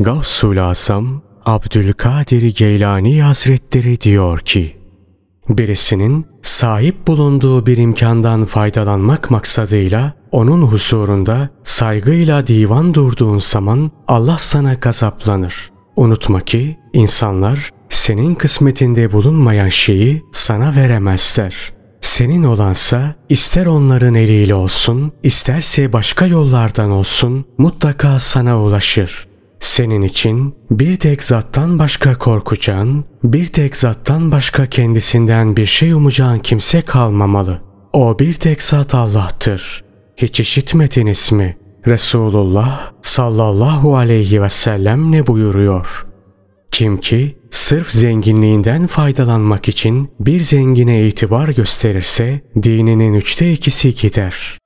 Gavsul Asam Abdülkadir Geylani Hazretleri diyor ki, birisinin sahip bulunduğu bir imkandan faydalanmak maksadıyla onun huzurunda saygıyla divan durduğun zaman Allah sana gazaplanır. Unutma ki insanlar senin kısmetinde bulunmayan şeyi sana veremezler. Senin olansa ister onların eliyle olsun, isterse başka yollardan olsun mutlaka sana ulaşır. Senin için bir tek zattan başka korkacağın, bir tek zattan başka kendisinden bir şey umacağın kimse kalmamalı. O bir tek zat Allah'tır. Hiç işitmediniz mi? Resulullah sallallahu aleyhi ve sellem ne buyuruyor? Kim ki sırf zenginliğinden faydalanmak için bir zengine itibar gösterirse dininin üçte ikisi gider.